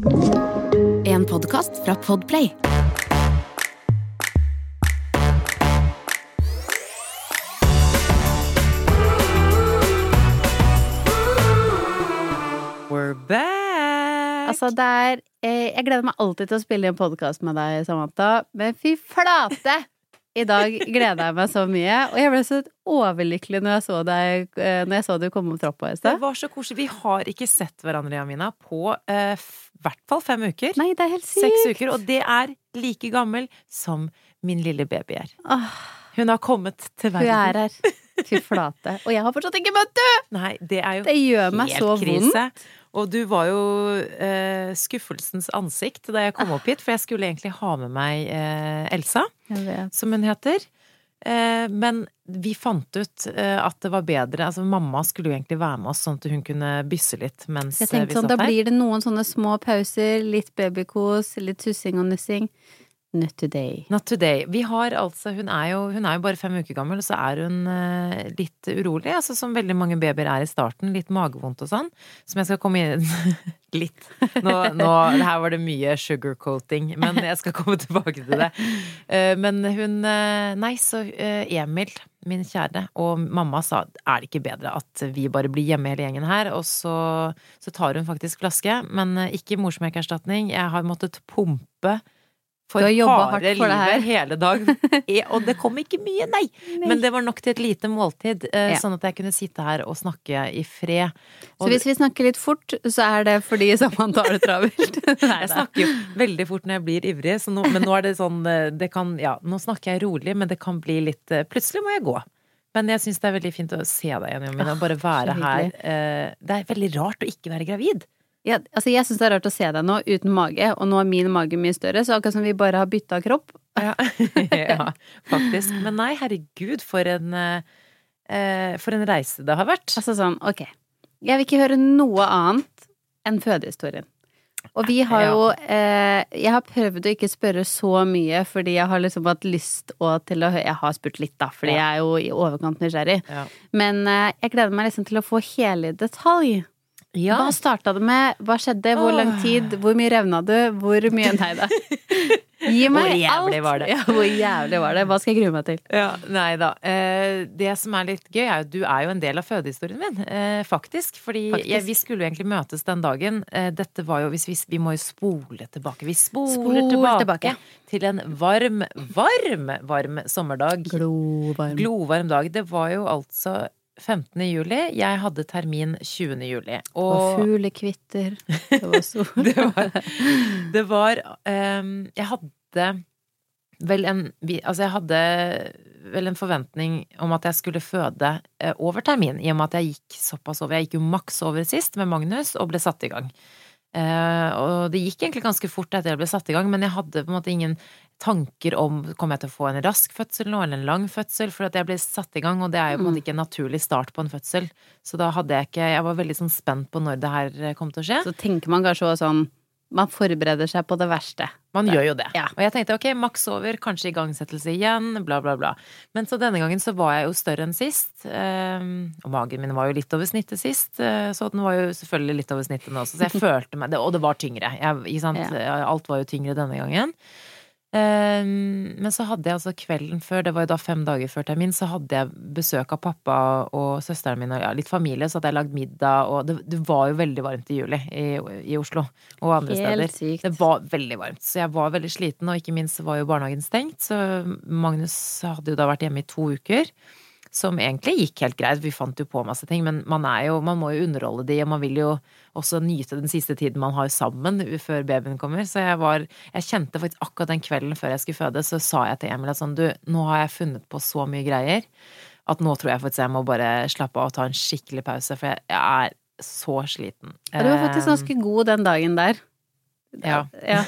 En podkast fra Podplay. We're back! Altså, det er eh, Jeg gleder meg alltid til å spille en podkast med deg, Samantha, men fy flate! I dag gleder jeg meg så mye, og jeg ble så overlykkelig når jeg så deg eh, Når jeg så du kom opp trappa i det var så koselig. Vi har ikke sett hverandre, Jamina, på eh, hvert fall fem uker. Nei, det er helt sykt! Seks uker. Og det er like gammel som min lille baby er. Åh, Hun har kommet til verden. hun er her. Fy flate. Og jeg har fortsatt ikke møtt du! Nei, det er jo Det gjør meg helt så vondt. Og du var jo eh, skuffelsens ansikt da jeg kom opp hit, for jeg skulle egentlig ha med meg eh, Elsa, som hun heter. Eh, men vi fant ut eh, at det var bedre Altså, mamma skulle jo egentlig være med oss, sånn at hun kunne bysse litt mens Jeg eh, tenkte sånn, satt Da blir det noen sånne små pauser, litt babykos, litt tussing og nussing. Not today. Not today. Vi har altså Hun er jo, hun er jo bare fem uker gammel, og så er hun uh, litt urolig. Altså som veldig mange babyer er i starten. Litt magevondt og sånn. Som jeg skal komme inn Litt. Nå, nå Her var det mye sugarcoating, men jeg skal komme tilbake til det. Uh, men hun uh, Nei, så Emil, min kjære, og mamma sa er det ikke bedre at vi bare blir hjemme hele gjengen her? Og så, så tar hun faktisk flaske, men ikke morsmelkerstatning. Jeg har måttet pumpe. For harde for livet hele dag. Og det kom ikke mye, nei! Men det var nok til et lite måltid, eh, Ja. sånn at jeg kunne sitte her og snakke i fred. Så hvis vi snakker litt fort, så er det fordi man tar det travelt. Nei, Jeg snakker jo veldig fort når jeg blir ivrig, så nå, men nå er det sånn eh, det kan, ja, Nå snakker jeg rolig, men det kan bli litt eh, Plutselig må jeg gå. Men jeg syns det er veldig fint å se deg igjen, Jomina. Bare være her. Det er veldig rart å ikke være gravid. Ja, altså jeg syns det er rart å se deg nå uten mage, og nå er min mage mye større, så akkurat som vi bare har bytta kropp. Ja, ja faktisk. Men nei, herregud, for en eh, For en reise det har vært. Altså sånn, ok. Jeg vil ikke høre noe annet enn fødehistorien. Og vi har jo eh, Jeg har prøvd å ikke spørre så mye, fordi jeg har liksom hatt lyst og til å høre Jeg har spurt litt, da, fordi jeg er jo i overkant nysgjerrig. Men eh, jeg gleder meg liksom til å få hele i detalj. Hva starta det med? Hva skjedde? Hvor lang tid? Hvor mye revna du? Hvor mye Nei da. Gi meg alt. var det? Ja, hvor jævlig var det? Hva skal jeg grue meg til? Ja, nei da. Eh, det som er litt gøy, er jo at du er jo en del av fødehistorien min, eh, faktisk. Fordi Faktisk. Jeg, vi skulle jo egentlig møtes den dagen. Eh, dette var jo hvis vi, vi må jo spole tilbake. Vi spoler Spol tilbake, tilbake. til en varm, varm, varm sommerdag. Glovarm. Glovarm dag. Det var jo altså 15. juli. Jeg hadde termin 20. juli. Og Og fuglekvitter. Det var sol. det var, det var um, Jeg hadde vel en Altså, jeg hadde vel en forventning om at jeg skulle føde eh, over termin, i og med at jeg gikk såpass over. Jeg gikk jo maks over sist med Magnus og ble satt i gang. Uh, og det gikk egentlig ganske fort etter jeg ble satt i gang, men jeg hadde på en måte ingen tanker om Kommer jeg til å få en rask fødsel nå, eller en lang fødsel? For at jeg ble satt i gang, og det er jo på en måte ikke en naturlig start på en fødsel. Så da hadde jeg ikke Jeg var veldig sånn spent på når det her eh, kom til å skje. Så tenker man kanskje også sånn Man forbereder seg på det verste. Man gjør jo det. Ja. Og jeg tenkte ok, maks over, kanskje igangsettelse igjen, bla, bla, bla. Men så denne gangen så var jeg jo større enn sist. ehm, og magen min var jo litt over snittet sist, eh, så den var jo selvfølgelig litt over snittet nå også. Så jeg følte meg Og det var tyngre. Jeg? Ja. Alt var jo tyngre denne gangen. Ehm, men så hadde jeg altså kvelden før, det var jo da fem dager før termin, så hadde jeg besøk av pappa og søsteren min og ja, litt familie, så hadde jeg lagd middag, og det, det var jo veldig varmt i juli i, i Oslo og andre Helt steder. sykt. Det var veldig varmt, så jeg var veldig sliten, og ikke minst var jo barnehagen stengt, så Magnus hadde jo da vært hjemme i to uker. Som egentlig gikk helt greit, vi fant jo på masse ting, men man jo, man må jo underholde de, og man vil jo også nyte den siste tiden man har sammen før babyen kommer. Så jeg var Jeg kjente faktisk akkurat den kvelden før jeg skulle føde, så sa jeg til Emil at sånn, du, nå har jeg funnet på så mye greier at nå tror jeg faktisk jeg må bare slappe av og ta en skikkelig pause, for jeg, er så sliten. Ja, du var faktisk ganske god den dagen der. Ja. ja.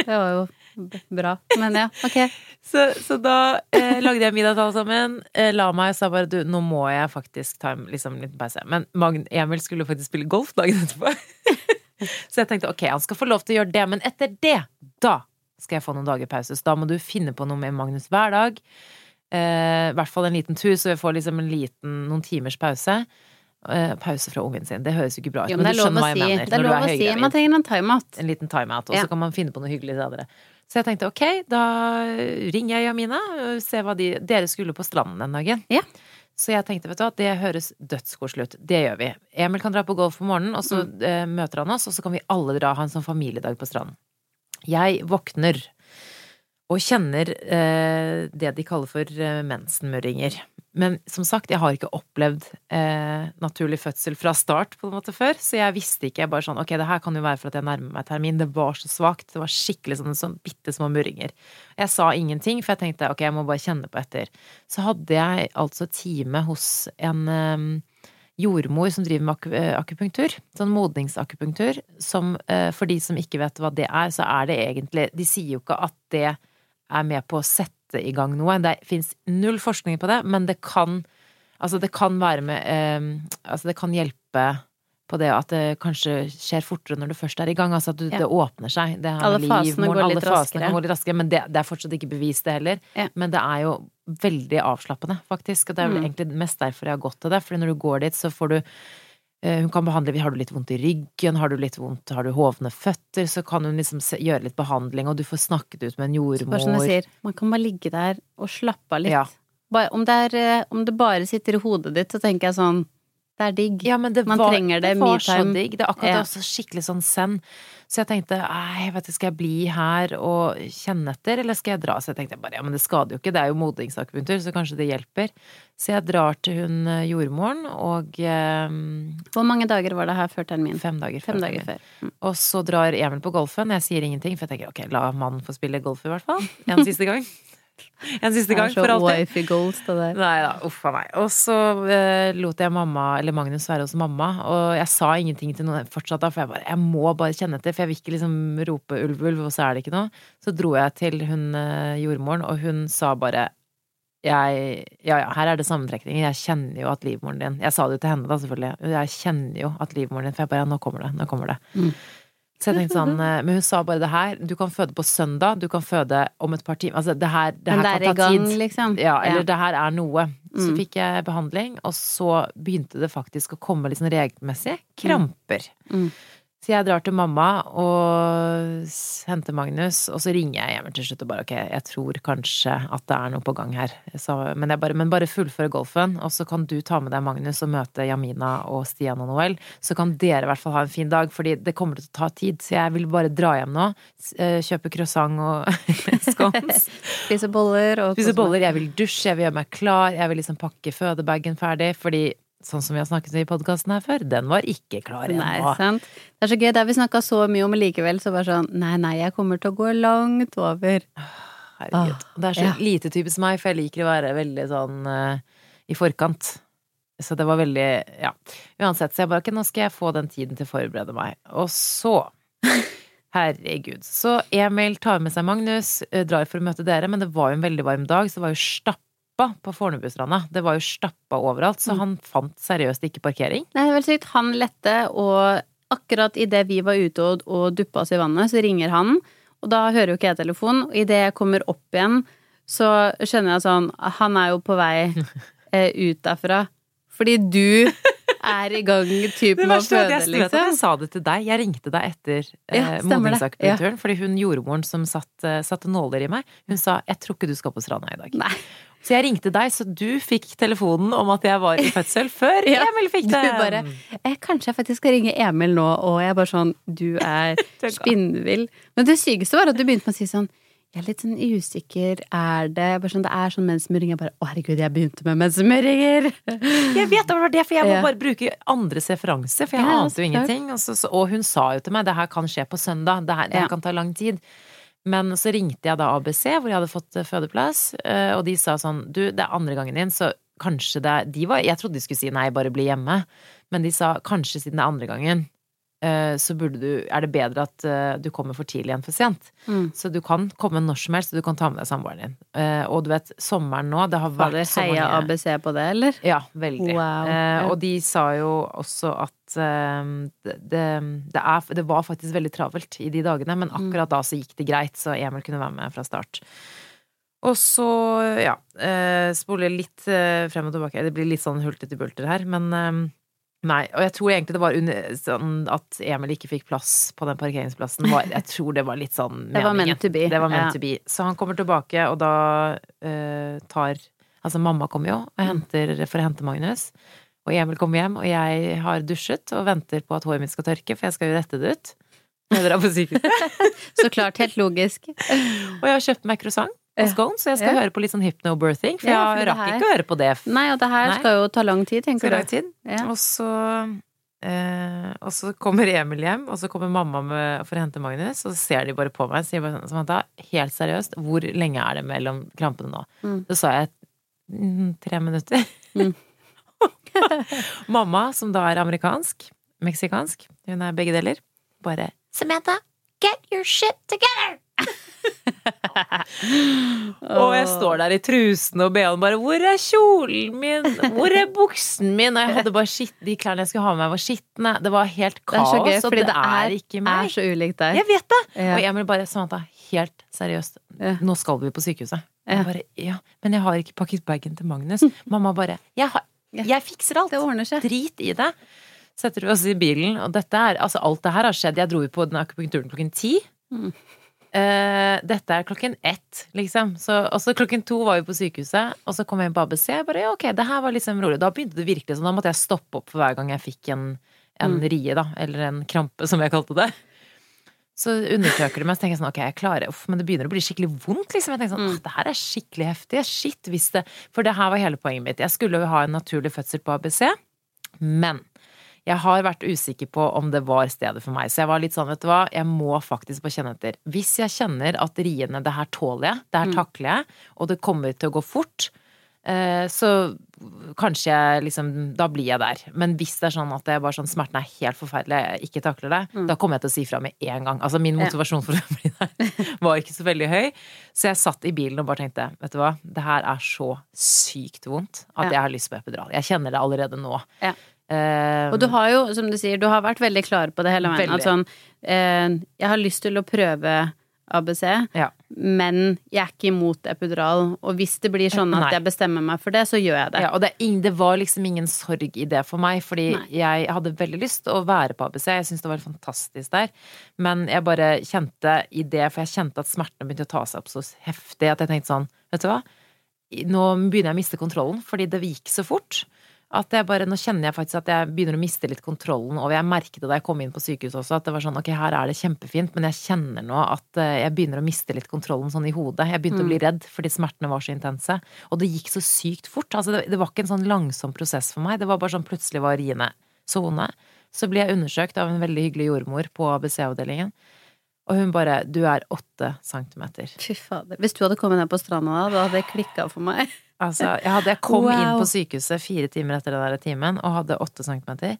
Det var jo bra. Men ja, ok. Så, så da eh, lagde jeg middag til alle sammen, eh, la meg og sa bare du, nå må jeg faktisk ta en liksom, liten pause. Men Magn Emil skulle faktisk spille golf dagen etterpå. så jeg tenkte ok, han skal få lov til å gjøre det, men etter det, da skal jeg få noen dager pause. Så da må du finne på noe med Magnus hver dag. Eh, I hvert fall en liten tur, så vi får liksom en liten, noen timers pause. Eh, pause fra ungen sin. Det høres jo ikke bra ut, Jo, men, men du er skjønner hva jeg si. mener. Det er lov å si. Man trenger en timeout. En liten timeout, og så kan man finne på noe hyggelig senere. Så jeg tenkte ok, da ringer jeg Jamina og ser hva de Dere skulle på stranden den dagen. Ja. Så jeg tenkte, vet du hva, det høres dødskoselig ut. Det gjør vi. Emil kan dra på golf om morgenen, og så Mm. eh, møter han oss, og så kan vi alle dra ha en sånn familiedag på stranden. Jeg våkner og kjenner eh, det de kaller for eh, mensenmurringer. Men som sagt, jeg har ikke opplevd eh, naturlig fødsel fra start på en måte før, så jeg visste ikke. Jeg bare sånn, ok, det her kan jo være for at jeg nærmer meg termin. Det var så svakt. Det var skikkelig sånne sånn bitte små murringer. Jeg sa ingenting, for jeg tenkte ok, jeg må bare kjenne på etter. Så hadde jeg altså time hos en eh, jordmor som driver med eh, akupunktur. Sånn modningsakupunktur. Som eh, for de som ikke vet hva det er, så er det egentlig De sier jo ikke at det er med på å sette i gang noe. Det fins null forskning på det, men det kan Altså, det kan være med eh, Altså, det kan hjelpe på det at det kanskje skjer fortere når du først er i gang. Altså at du, Ja. det åpner seg. Det Alle fasene går alle litt fasene raskere. litt raskere. Men det, det er fortsatt ikke bevist, det heller. Ja. Men det er jo veldig avslappende, faktisk. Og det er vel Mm. egentlig mest derfor jeg har gått til det. Fordi når du går dit, så får du hun kan behandle Har du litt vondt i ryggen, har du litt vondt, har du hovne føtter, så kan hun liksom gjøre litt behandling, og du får snakket ut med en jordmor. Bare som jeg sier, man kan bare ligge der og slappe av litt. Ja. Bare, om, det er, eh, om det bare sitter i hodet ditt, så tenker jeg sånn Det er digg. Ja, men det Man var, trenger det, det var så digg. Det er akkurat Ja. det, også skikkelig sånn zen. Så jeg tenkte, ei, vet du, skal jeg bli her og kjenne etter, eller skal jeg dra? Så jeg tenkte bare, ja, men det skader jo ikke, det er jo modningsakupunktur, så kanskje det hjelper. Så jeg drar til hun eh, jordmoren, og eh, Hvor mange dager var det her før termin? fem dager før. Fem dager før. Mm. Og så drar Emil på golfen. Jeg sier ingenting, for jeg tenker ok, la mannen få spille golf i hvert fall. En siste gang. En siste gang, for så alltid. wifey goals, det der. Nei da, uff a meg. Og så eh, lot jeg mamma, eller Magnus være hos mamma, og jeg sa ingenting til noen fortsatt da, for jeg bare, jeg må bare kjenne etter, for jeg vil ikke liksom rope ulv, ulv, og så er det ikke noe. Så dro jeg til hun eh, jordmoren, og hun sa bare jeg, ja ja, her er det sammentrekninger, jeg kjenner jo at livmoren din Jeg sa det jo til henne da, selvfølgelig. Jeg kjenner jo at livmoren din For jeg bare, ja, nå kommer det, nå kommer det. Mm. Så jeg tenkte sånn, eh, men hun sa bare det her, du kan føde på søndag, du kan føde om et par timer Altså, det her, det her er kan ta gang, tid. liksom. Ja, eller Ja. det her er noe. Så Mm. fikk jeg behandling, og så begynte det faktisk å komme litt sånn regelmessig kramper. Mm. Så jeg drar til mamma og henter Magnus, og så ringer jeg hjem til slutt og bare ok, jeg tror kanskje at det er noe på gang her. Så, men, bare, men bare fullføre golfen, og så kan du ta med deg Magnus og møte Jamina og Stian og Noel. Så kan dere i hvert fall ha en fin dag, fordi det kommer til å ta tid. Så jeg vil bare dra hjem nå, eh, kjøpe croissant og scones. Spise boller og Spise boller, jeg vil dusje, jeg vil gjøre meg klar, jeg vil liksom pakke fødebagen ferdig, fordi sånn som vi har snakket i podkasten her før, den var ikke klar Nei, ennå. sant. Det er så gøy. Det har vi snakka så mye om, likevel så bare sånn Nei, nei, jeg kommer til å gå langt over. Herregud. Ah, Det er så ja. lite typisk meg, for jeg liker å være veldig sånn uh, i forkant. Så det var veldig Ja. Uansett, så jeg bare ikke nå skal jeg få den tiden til å forberede meg. Og så Herregud. Så Emil tar med seg Magnus, eh, drar for å møte dere, men det var jo en veldig varm dag, så det var jo stappa på Fornebustranda. Det var jo stappa overalt, så Mm. han fant seriøst ikke parkering. Nei, det er vel sykt. Han lette, og akkurat idet vi var ute og, og duppa oss i vannet, så ringer han. Og da hører jo ikke jeg telefonen. Og idet jeg kommer opp igjen, så skjønner jeg sånn Han er jo på vei eh, ut derfra. Fordi du er i gang typ med å føde, jeg, vet at jeg liksom. sa det til deg. Jeg ringte deg etter eh, ja, det. Ja. Fordi hun jordmoren som satt, eh, nåler i meg, hun sa 'jeg tror ikke du skal på stranda i dag'. Nei. Så jeg ringte deg, så du fikk telefonen om at jeg var i fødsel før Ja, Emil fikk Du bare jeg, Kanskje jeg faktisk skal ringe Emil nå, og jeg bare sånn Du er spinnvill. Men det sykeste var at du begynte med å si sånn jeg er litt sånn usikker, er det bare sånn, Det er sånn mensmurring. Jeg bare Å, herregud, jeg begynte med mensmurringer! Jeg vet det var det, for jeg må bare bruke andres referanse, for jeg Ja, ante jo ingenting. Og, så, så, og hun sa jo til meg det her kan skje på søndag, det her, det her Ja. kan ta lang tid. Men så ringte jeg da ABC, hvor jeg hadde fått eh, fødeplass, eh, og de sa sånn du, det er andre gangen din, så kanskje det de var, Jeg trodde de skulle si nei, bare bli hjemme, men de sa kanskje siden det er andre gangen, så burde du Er det bedre at eh, du kommer for tidlig enn for sent? Mm. Så du kan komme når som helst, og du kan ta med deg samboeren din. Eh, og du vet, sommeren nå, det har vært Fader, så heia ABC på det, eller? ja, veldig. Wow. Eh, og de sa jo også at eh, det, det, det, er, det var faktisk veldig travelt i de dagene, men Mm. akkurat da så gikk det greit, så Emil kunne være med fra start. Og så, ja, eh, spole litt eh, frem og tilbake. Det blir litt sånn hultete bulter her, men eh, Nei, og jeg tror egentlig det var under, sånn at Emil ikke fikk plass på den parkeringsplassen. Var, jeg tror det var litt sånn Det var meant to be. Det var meant Ja. to be. Så han kommer tilbake, og da uh, tar Altså, mamma kommer jo og henter, for å hente Magnus. Og Emil kommer hjem, og jeg har dusjet og venter på at håret mitt skal tørke, for jeg skal jo rette det ut. Så klart, helt logisk. Og jeg har kjøpt meg croissant og Ja. scone, så jeg skal høre på litt sånn hypno-birthing. For jeg rakk ikke å høre på det. Nei, og det her Nei. skal jo ta lang tid, tenker lang tid. Og så eh, Og så kommer Emil hjem, og så kommer mamma med, for å hente Magnus, og så ser de bare på meg og sier bare sånn Samantha, helt seriøst, hvor lenge er det mellom krampene nå? Mm. Så sa jeg mm, tre minutter. Mm. mamma, som da er amerikansk, meksikansk, hun er begge deler, bare Samantha, get your shit together! Og jeg står der i trusene og BH-en bare 'Hvor er kjolen min? Hvor er buksen min?' Og jeg hadde bare skitt, de klærne jeg skulle ha med meg, var skitne. Det var helt Det er kaos. så gøy, fordi det, det er, ikke er så ulikt deg. Jeg vet det! Ja. Og Emil bare 'Samantha, helt seriøst, Ja. nå skal vi på sykehuset'. Ja. Jeg bare 'Ja, men jeg har ikke pakket bagen til Magnus'. Mamma bare 'Jeg, har, jeg fikser alt'. Det ordner seg. Drit i det. Setter vi oss i bilen, og dette er Altså, alt det her har skjedd. Jeg dro jo på den akupunkturen klokken ti. Mm. Eh, dette er klokken ett, liksom. Så, og så klokken to var vi på sykehuset, og så kom jeg inn på ABC. Jeg bare, ja, ok, det her var liksom rolig. Da begynte det virkelig sånn. Da måtte jeg stoppe opp for hver gang jeg fikk en, en Mm. rie, da. Eller en krampe, som jeg kalte det. Så undersøker de meg, så tenker jeg sånn, ok, jeg klarer Uff, men det begynner å bli skikkelig vondt, liksom. Jeg tenker sånn, Mm. Det her er skikkelig heftig. Shit, hvis det For det her var hele poenget mitt. Jeg skulle jo ha en naturlig fødsel på ABC, men jeg har vært usikker på om det var stedet for meg. Så jeg var litt sånn, vet du hva, jeg må faktisk på kjenne etter. Hvis jeg kjenner at riene, det her tåler jeg, det her Mm. takler jeg, og det kommer til å gå fort, eh, så kanskje jeg liksom Da blir jeg der. Men hvis det er sånn at det er bare sånn smerten er helt forferdelig, jeg ikke takler det, Mm. da kommer jeg til å si fra med en gang. Altså min motivasjon for å bli der var ikke så veldig høy. Så jeg satt i bilen og bare tenkte, vet du hva, det her er så sykt vondt at Ja. jeg har lyst på epidural. Jeg kjenner det allerede nå. Ja. Eh, Og du har jo, som du sier, du har vært veldig klar på det hele veien. At sånn, eh, jeg har lyst til å prøve ABC, Ja. men jeg er ikke imot epidural. Og hvis det blir sånn Nei. at jeg bestemmer meg for det, så gjør jeg det. Ja, og det, det var liksom ingen sorg i det for meg, fordi Nei. jeg hadde veldig lyst til å være på ABC. Jeg syntes det var fantastisk der. Men jeg bare kjente i det, for jeg kjente at smertene begynte å ta seg opp så heftig at jeg tenkte sånn, vet du hva, nå begynner jeg å miste kontrollen, fordi det gikk så fort. At jeg bare, Nå kjenner jeg faktisk at jeg begynner å miste litt kontrollen, og jeg merket det da jeg kom inn på sykehuset også, at det var sånn ok, her er det kjempefint, men jeg kjenner nå at eh, jeg begynner å miste litt kontrollen sånn i hodet. Jeg begynte å bli redd fordi smertene var så intense. Og det gikk så sykt fort. Altså, det, det var ikke en sånn langsom prosess for meg. Det var bare sånn plutselig var riene så vonde. Så ble jeg undersøkt av en veldig hyggelig jordmor på ABC-avdelingen. Og hun bare 'du er åtte centimeter'. Fy fader. Hvis du hadde kommet ned på stranda da, da hadde det klikka for meg. Altså, jeg, hadde, jeg kom Wow. inn på sykehuset fire timer etter den der timen og hadde åtte centimeter.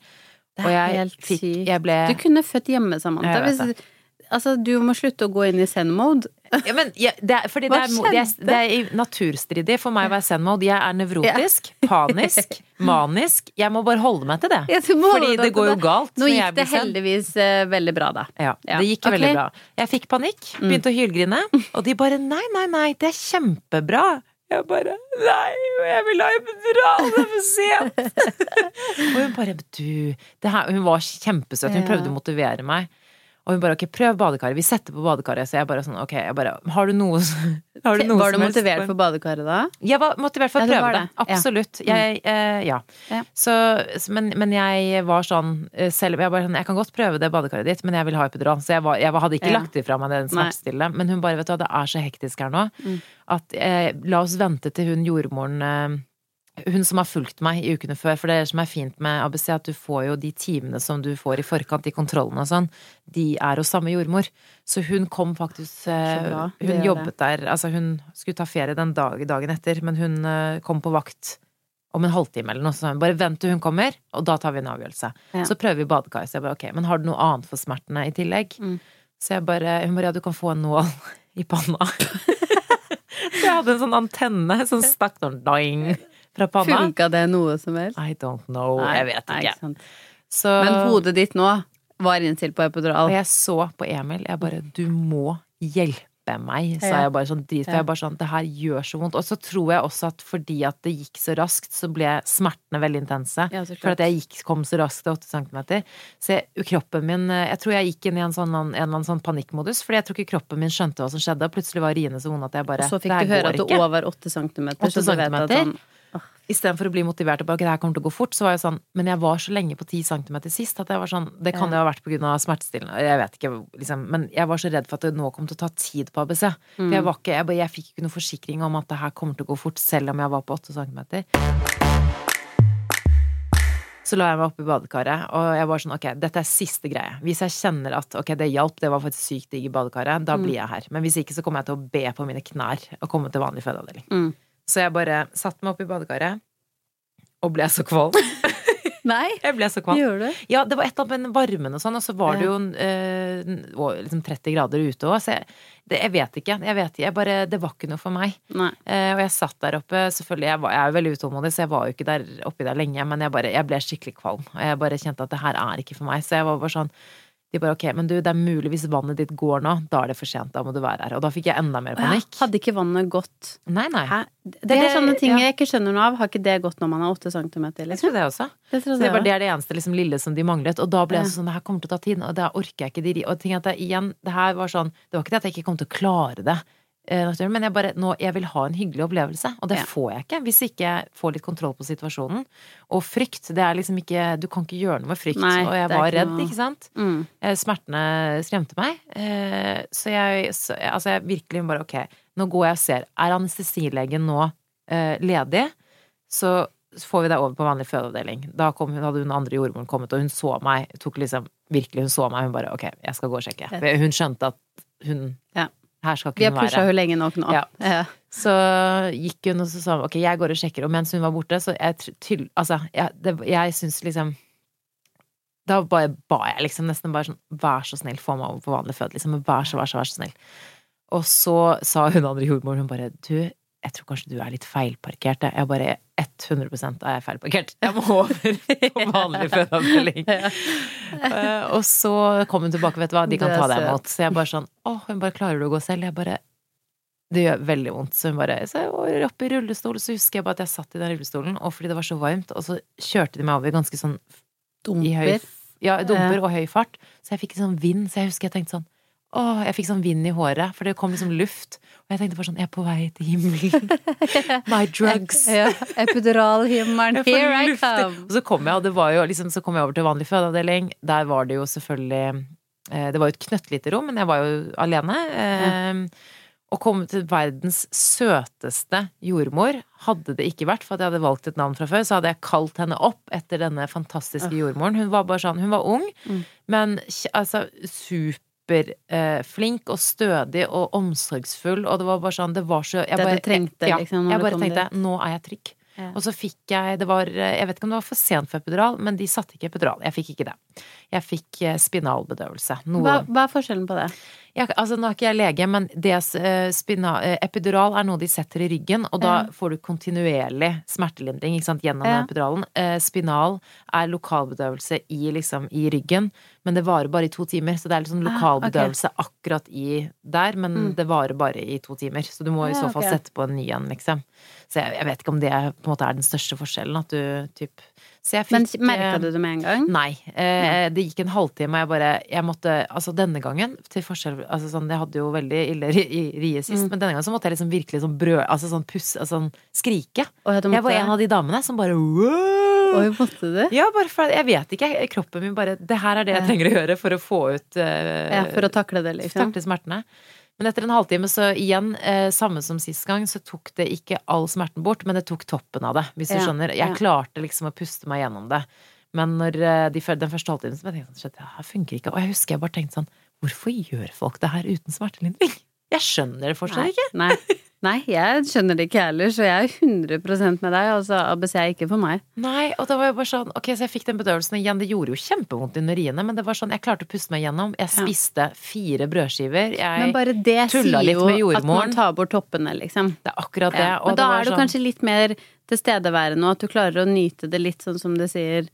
Og jeg fikk. Jeg ble Du kunne født hjemme, Samantha. Hvis, altså, du må slutte å gå inn i send-mode. ja, men, ja, det er, fordi det er, det, er, det er naturstridig for meg å være zen-mode. Jeg er nevrotisk, panisk, manisk. Jeg må bare holde meg til det. Ja, Fordi det går jo galt. Nå gikk det heldigvis uh, veldig bra, da. Ja, Ja, det gikk okay. veldig bra. Jeg fikk panikk, begynte å hylgrine, og de bare nei, nei, nei, det er kjempebra. Jeg bare nei, jeg vil ha epidural, det er for sent. og hun bare du, det her, hun var kjempesøt, hun prøvde å motivere meg. Og hun bare ok, prøv badekaret, vi setter på badekaret. Så jeg bare sånn ok, jeg bare har du noe, har du noe Var du motivert for badekaret da? jeg var motivert for å Ja, prøve det. det. Ja. Mm. Absolutt. Jeg, eh, ja. Ja. Så, men, men jeg var sånn eh, selv, jeg, bare, sånn, jeg kan godt prøve det badekaret ditt, men jeg vil ha epidural. Så jeg, var, jeg hadde ikke lagt ifra meg den smertestillende. smertestille. Men hun bare, vet du hva, det er så hektisk her nå Mm. at eh, la oss vente til hun jordmoren eh, hun som har fulgt meg i ukene før, for det som er fint med ABC, at du får jo de timene som du får i forkant, de kontrollene og sånn, de er hos samme jordmor. Så hun kom faktisk eh, bra. Hun jobbet der, altså hun skulle ta ferie den dag, dagen etter, men hun eh, kom på vakt om en halvtime eller noe, så bare vent til hun kommer, og da tar vi en avgjørelse. Ja. Så prøver vi badekar. Så jeg bare ok, men har du noe annet for smertene i tillegg? Mm. Så jeg bare Hun bare ja, du kan få en nål i panna. så jeg hadde en sånn antenne som stakk sånn doing fra panna. Funka det noe som helst? I don't know, Nei, jeg vet nei, ikke. Så, Men hodet ditt nå var innstilt på epidural. Og jeg så på Emil, jeg bare Du må hjelpe meg, sa jeg bare sånn drit, for jeg bare sånn Det her gjør så vondt. Og så tror jeg også at fordi at det gikk så raskt, så ble smertene veldig intense. Ja, For at jeg gikk, kom så raskt til 8 cm. Så jeg, kroppen min eh, Jeg tror jeg gikk inn i en sånn, en eller annen sånn panikkmodus, fordi jeg tror ikke kroppen min skjønte hva som skjedde, og plutselig var riene så vonde at jeg bare Og så fikk du høre at det ikke. over åtte centimeter, Åtte så du vet at sånn Istedenfor å bli motivert og bare det her kommer til å gå fort, så var jeg sånn Men jeg var så lenge på 10 cm sist at jeg var sånn Det kan jo ha vært av smertestillende, jeg vet ikke, liksom. Men jeg var så redd for at det nå kom til å ta tid på ABC. For Mm. jeg var ikke jeg, bare- jeg fikk ikke noen forsikring om at det her kommer til å gå fort, selv om jeg var på 8 cm. Så la jeg meg opp i badekaret, og jeg var sånn ok, dette er siste greie. Hvis jeg kjenner at ok, det hjalp, det var faktisk sykt digg i badekaret, da blir jeg her. Men hvis ikke så kommer jeg til å be på mine knær og komme til vanlig fødeavdeling. Mm. Så jeg bare satte meg opp i badekaret, og ble så kvalm. Nei, Jeg ble så kvalm. gjør du? Ja, det var et eller annet med varmen og sånn, og så var det jo eh, liksom 30 grader ute òg, så jeg, det, jeg vet ikke. Jeg vet jeg bare, det var ikke noe for meg. Eh, og jeg satt der oppe, selvfølgelig, jeg, var, jeg er jo veldig utålmodig, så jeg var jo ikke der oppi der lenge, men jeg, bare, jeg ble skikkelig kvalm. Og jeg bare kjente at det her er ikke for meg. Så jeg var bare sånn De bare ok, men du, det er mulig hvis vannet ditt går nå, da er det for sent, da må du være her. Og da fikk jeg enda mer panikk. Hadde ikke vannet gått Nei, nei. Hæ? Det, Det- er sånne ting ja. jeg ikke skjønner noe av. Har ikke det gått når man er åtte centimeter, Jeg liksom? tror det også. Det trodde det var det er det eneste liksom, lille som de manglet. Og da ble jeg Ja. sånn, det her kommer til å ta tid, og det orker jeg ikke de Og ting at det, igjen, det her var sånn Det var ikke det at jeg ikke kom til å klare det, eh, naturlig, men jeg bare nå, jeg vil ha en hyggelig opplevelse, og det Ja. får jeg ikke hvis ikke jeg får litt kontroll på situasjonen. Og frykt, det er liksom ikke Du kan ikke gjøre noe med frykt. Nei, og jeg var ikke redd, noe- ikke sant? Mm. Eh, Smertene skremte meg. Eh, Så jeg, så, altså jeg virkelig bare ok, nå går jeg og ser. Er anestesilegen nå ledig, så får vi deg over på vanlig fødeavdeling. Da kom, hun- hadde hun andre jordmoren kommet, og hun så meg. Tok liksom, virkelig, hun så meg. Hun bare ok, jeg skal gå og sjekke. Hun skjønte at hun Ja. Her skal Vi har hun pusha være. henne lenge nok nå. Ja. Ja. Så gikk hun og så sa ok, jeg går og sjekker. Og mens hun var borte, så jeg til, Altså, jeg, det, jeg syns liksom Da bare ba jeg liksom nesten bare sånn Vær så snill, få meg over på vanlig føde. Liksom. Vær så, vær så, vær så snill. Og så sa hun andre jordmoren, hun bare Du, jeg tror kanskje du er litt feilparkert. jeg. Jeg bare 100 er jeg feilparkert. Jeg må over på vanlig fødeavdeling. Eh, og så kom hun tilbake, vet du hva, de kan ta deg imot. Så jeg bare sånn Å, hun bare klarer du å gå selv? Jeg bare det gjør veldig vondt. Så hun bare Så jeg var oppe i rullestol, så husker jeg bare at jeg satt i den rullestolen, og fordi det var så varmt, og så kjørte de meg over ganske sånn i høy Dumper. Ja, dumper og høy fart. Så jeg fikk en sånn vind, så jeg husker jeg tenkte sånn Åh, jeg fikk sånn vind i håret, for det kom liksom luft. Og jeg tenkte bare sånn Jeg er på vei til himmelen. My drugs. Ja, Epiduralhimmelen, here I come! Og så kom jeg, og det var jo liksom, så kom jeg over til vanlig fødeavdeling. Der var det jo selvfølgelig eh, Det var jo et knøttlite rom, men jeg var jo alene. Eh, Å komme til verdens søteste jordmor hadde det ikke vært, for at jeg hadde valgt et navn fra før, så hadde jeg kalt henne opp etter denne fantastiske jordmoren. Hun var bare sånn Hun var ung, Mm. men altså altså superflink og stødig og omsorgsfull, og det var bare sånn Det var så jeg Det bare, du trengte, ja, liksom, Jeg bare tenkte dit. nå er jeg trygg. Ja. Og så fikk jeg Det var Jeg vet ikke om det var for sent for epidural, men de satte ikke epidural. Jeg fikk ikke det. Jeg fikk eh, spinalbedøvelse. Noe Hva, hva er forskjellen på det? Jeg, altså, nå er ikke jeg lege, men det, eh, spina, eh, epidural er noe de setter i ryggen, og da Ja. får du kontinuerlig smertelindring sant, gjennom Ja. epiduralen. Eh, spinal er lokalbedøvelse i, liksom, i ryggen, men det varer bare i to timer. Så det er liksom Ah, lokalbedøvelse akkurat i der, men Mm. det varer bare i to timer. Så du må i så fall ok. sette på en ny en, liksom. Så jeg, jeg vet ikke om det på en måte er den største forskjellen, at du typ Så jeg Men fikk merka eh, du det med en gang? Nei. Eh, det gikk en halvtime, og jeg bare Jeg måtte Altså, denne gangen, til forskjell Altså sånn, jeg hadde jo veldig ille i- rie sist, Mm. men denne gangen så måtte jeg liksom virkelig sånn brød Altså sånn puss Altså sånn skrike. Og jeg, Jeg var en av de damene som bare wow! Oi, måtte du? Ja, bare for Jeg vet ikke. Kroppen min bare Det her er det jeg trenger å gjøre for å få ut eh, Ja, for å takle det, liksom. takle smertene. Men etter en halvtime, så igjen, eh, samme som sist gang, så tok det ikke all smerten bort, men det tok toppen av det, hvis du Ja, skjønner. Jeg ja. klarte liksom å puste meg gjennom det. Men når eh, de, den første halvtimen, så tenkte jeg sånn, det her funker ikke. Og jeg husker jeg bare tenkte sånn, hvorfor gjør folk det her uten smertelindring? Jeg skjønner det fortsatt Nei, ikke. nei. Nei, jeg skjønner det ikke heller, så jeg er 100% med deg. Altså, ABC er ikke for meg. Nei, og da var jeg bare sånn, ok, så jeg fikk den bedøvelsen igjen, det gjorde jo kjempevondt under riene, men det var sånn, jeg klarte å puste meg gjennom. Jeg spiste fire brødskiver. Jeg, Men bare det sier jo at man tar bort toppene, liksom. det er akkurat det. Ja. Men det da var er du sånn- kanskje litt mer tilstedeværende, og at du klarer å nyte det litt sånn som du sier,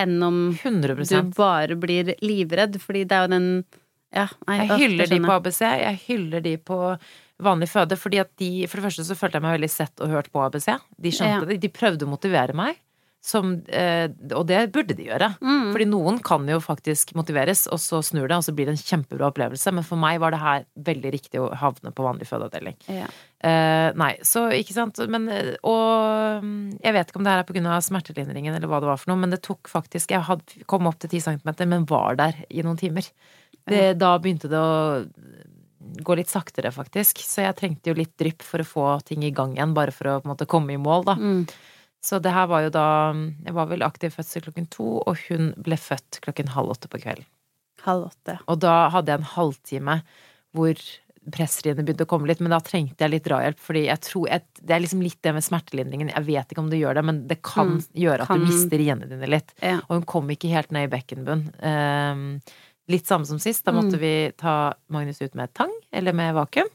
enn om 100 du bare blir livredd. Fordi det er jo den Ja, nei, Jeg hyller de på. ABC, jeg hyller de på vanlig føde. Fordi at de, for det første så følte jeg meg veldig sett og hørt på ABC. De skjønte Ja. det. De prøvde å motivere meg. Som, eh, og det burde de gjøre. Mm. Fordi noen kan jo faktisk motiveres, og så snur det, og så blir det en kjempebra opplevelse. Men for meg var det her veldig riktig å havne på vanlig fødeavdeling. Ja. Eh, nei, så ikke sant. Men, eh, og mm, jeg vet ikke om det her er av smertelindringen eller hva det var for noe, men det tok faktisk Jeg hadde, kom opp til 10 cm, men var der i noen timer. Det, Da begynte det å gå litt saktere, faktisk. Så jeg trengte jo litt drypp for å få ting i gang igjen, bare for å på en måte komme i mål, da. Mm. Så det her var jo da Jeg var vel aktiv fødsel klokken to, og hun ble født klokken halv åtte på kvelden. Halv åtte. Og da hadde jeg en halvtime hvor pressriene begynte å komme litt, men da trengte jeg litt drahjelp, fordi jeg tror jeg, Det er liksom litt det med smertelindringen, jeg vet ikke om det gjør det, men det kan Mm, gjøre at kan- du mister riene dine litt. Ja. Og hun kom ikke helt ned i bekkenbunn. Ehm, litt samme som sist, da måtte Mm. vi ta Magnus ut med tang, eller med vakuum.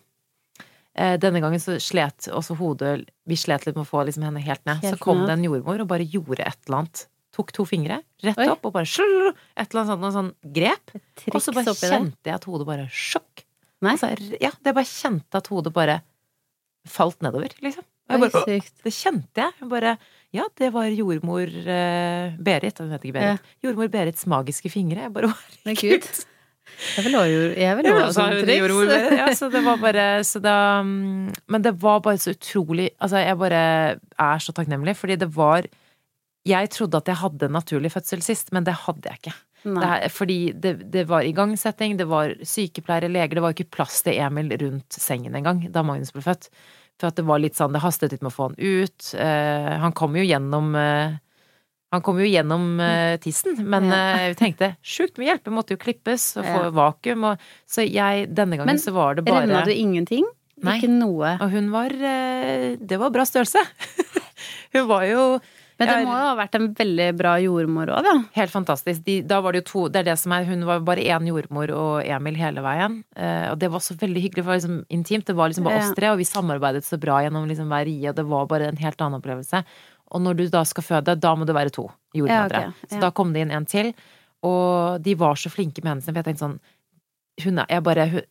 Eh, Denne gangen så slet også hodet Vi slet litt med å få liksom henne helt ned. Helt så kom ned. det en jordmor og bare gjorde et eller annet. Tok to fingre rett Oi. opp og bare slurr, Et eller annet sånt, noe sånn grep. Og så bare kjente jeg at hodet bare sjokk. Altså, ja, det bare kjente at hodet bare falt nedover, liksom. Oi, bare, sykt. det kjente jeg. Jeg bare Ja, det var jordmor eh, Berit. Hun heter ikke Berit. Jordmor Berits magiske fingre. Jeg bare Herregud. gud. Jeg vil også Jeg vil Jeg vil også jordmor. Berit. Ja, så det var bare så da, mm, Men det var bare så utrolig Altså, jeg bare er så takknemlig, fordi det var Jeg trodde at jeg hadde en naturlig fødsel sist, men det hadde jeg ikke. Det fordi det, det var igangsetting, det var sykepleiere, leger, det var ikke plass til Emil rundt sengen engang da Magnus ble født. For at det var litt sånn, det hastet litt med å få han ut. Eh, han kom jo gjennom eh, Han kom jo gjennom eh, tissen, men eh, vi tenkte sjukt mye hjelp, det måtte jo klippes og få vakuum. Og, så jeg, denne gangen Men så var det bare Men Revna du ingenting? Nei. Ikke noe? Og hun var eh, Det var bra størrelse. hun var jo Men det må jo ha vært en veldig bra jordmor òg, da. Helt fantastisk. De, da var det jo to Det er det som er Hun var bare én jordmor og Emil hele veien. Eh, og det var så veldig hyggelig. for Det var liksom intimt. Det var liksom bare Ja. oss tre, og vi samarbeidet så bra gjennom liksom hver rie, det var bare en helt annen opplevelse. Og når du da skal føde, da må det være to jordmødre. Ja, ok. Så da kom det inn en til, og de var så flinke med henne. For jeg tenkte sånn hun er, bare, hun,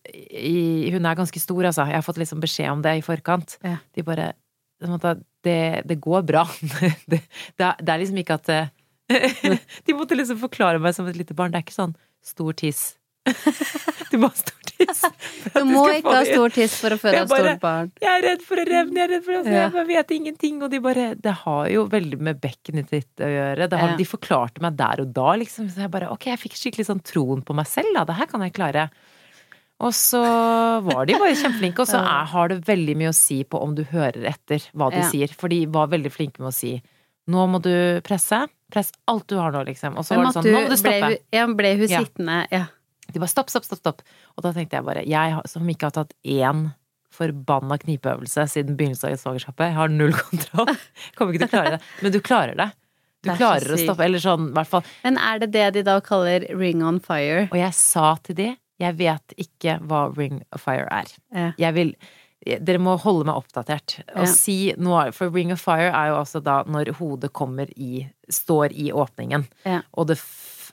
hun er ganske stor, altså. Jeg har fått liksom beskjed om det i forkant. Ja. De bare det, det går bra. det, det, er, liksom ikke at eh, De måtte liksom forklare meg som et lite barn. Det er ikke sånn stor tiss. Du må ha stor tiss. Du må du ikke ha stor tiss for å føde et stort barn. Jeg er redd for å revne, jeg er redd for å altså, Ja. Jeg vet ingenting. Og de bare Det har jo veldig med bekkenet ditt å gjøre. Det har, Ja. De forklarte meg der og da, liksom. Så jeg bare Ok, jeg fikk skikkelig sånn troen på meg selv, da. Det her kan jeg klare. Og så var de bare kjempeflinke, og så er, har det veldig mye å si på om du hører etter hva de Ja. sier. For de var veldig flinke med å si nå må du presse. Press alt du har nå, liksom. Og så var det sånn, nå må du stoppe. Ble, ja, ble hun Ja. sittende Ja. De bare stopp, stopp, stopp, stopp. Og da tenkte jeg bare, jeg som ikke har tatt én forbanna knipeøvelse siden begynnelsen av svangerskapet, jeg har null kontroll. Kommer ikke til å klare det. Men du klarer det. Du er klarer å stoppe, eller sånn, i hvert fall. Men er det det de da kaller ring on fire? Og jeg sa til de, jeg vet ikke hva Ring of Fire er. Ja. Jeg vil dere må holde meg oppdatert. Og Ja. si noe, for Ring of Fire er jo altså da når hodet kommer i Står i åpningen. Ja. Og det,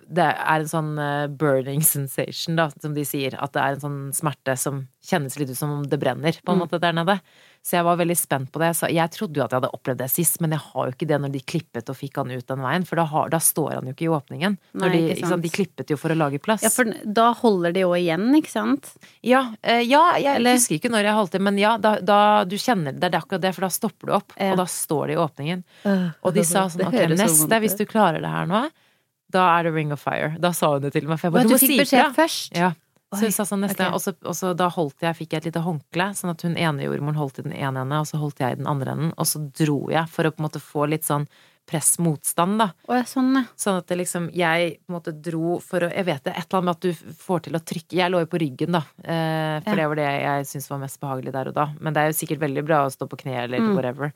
det er en sånn eh, burning sensation, da, som de sier. At det er en sånn smerte som kjennes litt ut som om det brenner, på en Mm. måte, der nede. Så jeg var veldig spent på det. Så jeg trodde jo at jeg hadde opplevd det sist, men jeg har jo ikke det når de klippet og fikk han ut den veien. For da, har, da står han jo ikke i åpningen. Nei, Når de, ikke sant, de klippet jo for å lage plass. Ja, for da holder de jo igjen, ikke sant? Ja, eh, ja jeg Eller- husker ikke når jeg holdt det, men ja, da, da du kjenner det, er akkurat det, for da stopper du opp, Ja. og da står det i åpningen. Og de sa sånn, ok, neste, hvis du klarer det her nå, da er det Ring of Fire. Da sa hun det til meg, for jeg bare, du du fikk beskjed ifra. først? Ja. Så hun sa sånn neste, okay. og, så, og så da holdt jeg, fikk jeg et lite håndkle, sånn at hun ene jordmoren holdt i den ene enden, og så holdt jeg i den andre enden, og så dro jeg for å på en måte få litt sånn press-motstand, da. Å, sånn, ja. Sånn at det liksom, jeg på en måte dro for å Jeg vet det, et eller annet med at du får til å trykke Jeg lå jo på ryggen, da. Eh, for Ja. det var det jeg syntes var mest behagelig der og da. Men det er jo sikkert veldig bra å stå på kne eller Mm. whatever.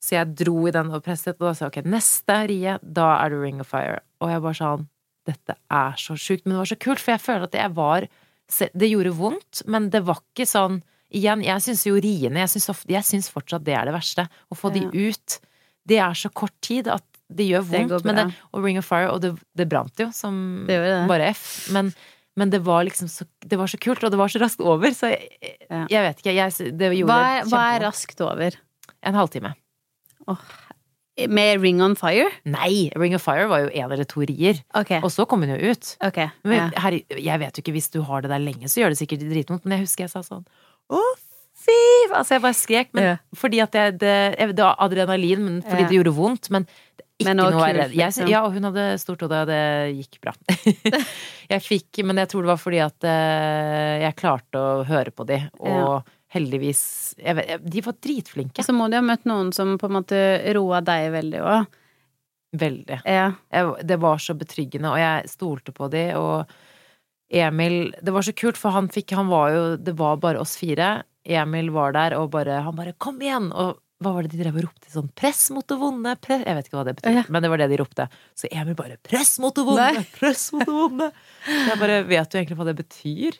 Så jeg dro i den og presset, og da sa jeg ok, neste rie, da er det Ring of Fire. Og jeg bare sånn Dette er så sjukt. Men det var så kult, for jeg føler at jeg var Det gjorde vondt, men det var ikke sånn Igjen, jeg syns jo riene Jeg syns ofte- jeg syns fortsatt det er det verste. Å få Ja. de ut. Det er så kort tid at det gjør vondt. Det men det, og Ring of Fire, og det, det brant jo som Det bare F. Men, Men det var liksom så, det var så kult, og det var så raskt over, så jeg, jeg vet ikke. Jeg, det gjorde Hva hva er raskt over? En halvtime. Med Ring on Fire? Nei! Ring of Fire var jo en eller to rier. Okay. Og så kom hun jo ut. ok. Men her, jeg vet jo ikke, hvis du har det der lenge, så gjør det sikkert dritvondt, men jeg husker jeg sa sånn Å, fy! Altså, jeg bare skrek, men Ja. fordi at jeg, det, jeg, det var adrenalin, men fordi Ja. det gjorde vondt. Men ikke Men noe redd. Jeg, liksom. ja, og hun hadde stort hode, og det gikk bra. jeg fikk, men jeg tror det var fordi at eh, jeg klarte å høre på de, og heldigvis vet, De var dritflinke. Så må du ha møtt noen som på en måte roa deg veldig òg. Veldig. Ja. jeg, det var så betryggende, og jeg stolte på de, og Emil Det var så kult, for han fikk Han var jo Det var bare oss fire. Emil var der, og bare Han bare 'kom igjen!' Og hva var det de drev og ropte sånn 'press mot det vonde', press Jeg vet ikke hva det betyr, Ja. men det var det de ropte. Så Emil bare 'press mot det vonde', Nei. press mot det vonde'. Jeg bare vet du egentlig hva det betyr?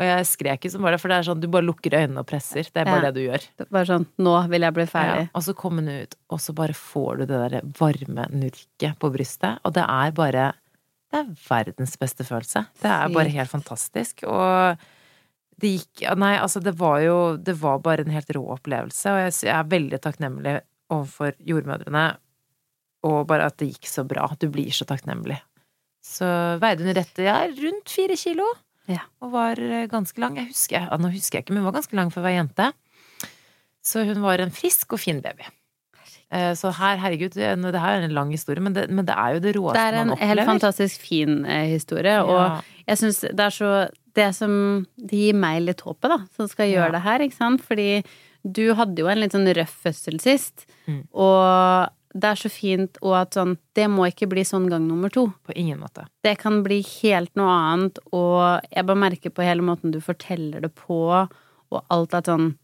Og jeg skrek ikke som bare, for det er sånn du bare lukker øynene og presser. Det er bare Ja. det du gjør. Det var sånn Nå vil jeg bli Ja, ferdig. og så kom hun ut, og så bare får du det der varme nurket på brystet, og det er bare Det er verdens beste følelse. Det er bare helt fantastisk. Og det gikk Nei, altså, det var jo Det var bare en helt rå opplevelse, og jeg, jeg er veldig takknemlig overfor jordmødrene, og bare at det gikk så bra. Du blir så takknemlig. Så veide hun rett ja, rundt fire kilo, Ja. og var eh, ganske lang. Jeg husker, ja, nå husker jeg ikke, men hun var ganske lang for å være jente. Så hun var en frisk og fin baby. Eh, Så her, herregud, det her er en lang historie, men det, men det er jo det råeste Det er en helt fantastisk fin eh, historie, Ja. og jeg syns det er så Det som Det gir meg litt håpet, da, som skal gjøre det her, ikke sant? Fordi du hadde jo en litt sånn røff fødsel sist, Mm. og det er så fint, og at sånn Det må ikke bli sånn gang nummer to. På ingen måte. Det kan bli helt noe annet, og jeg bare merker på hele måten du forteller det på, og alt at sånn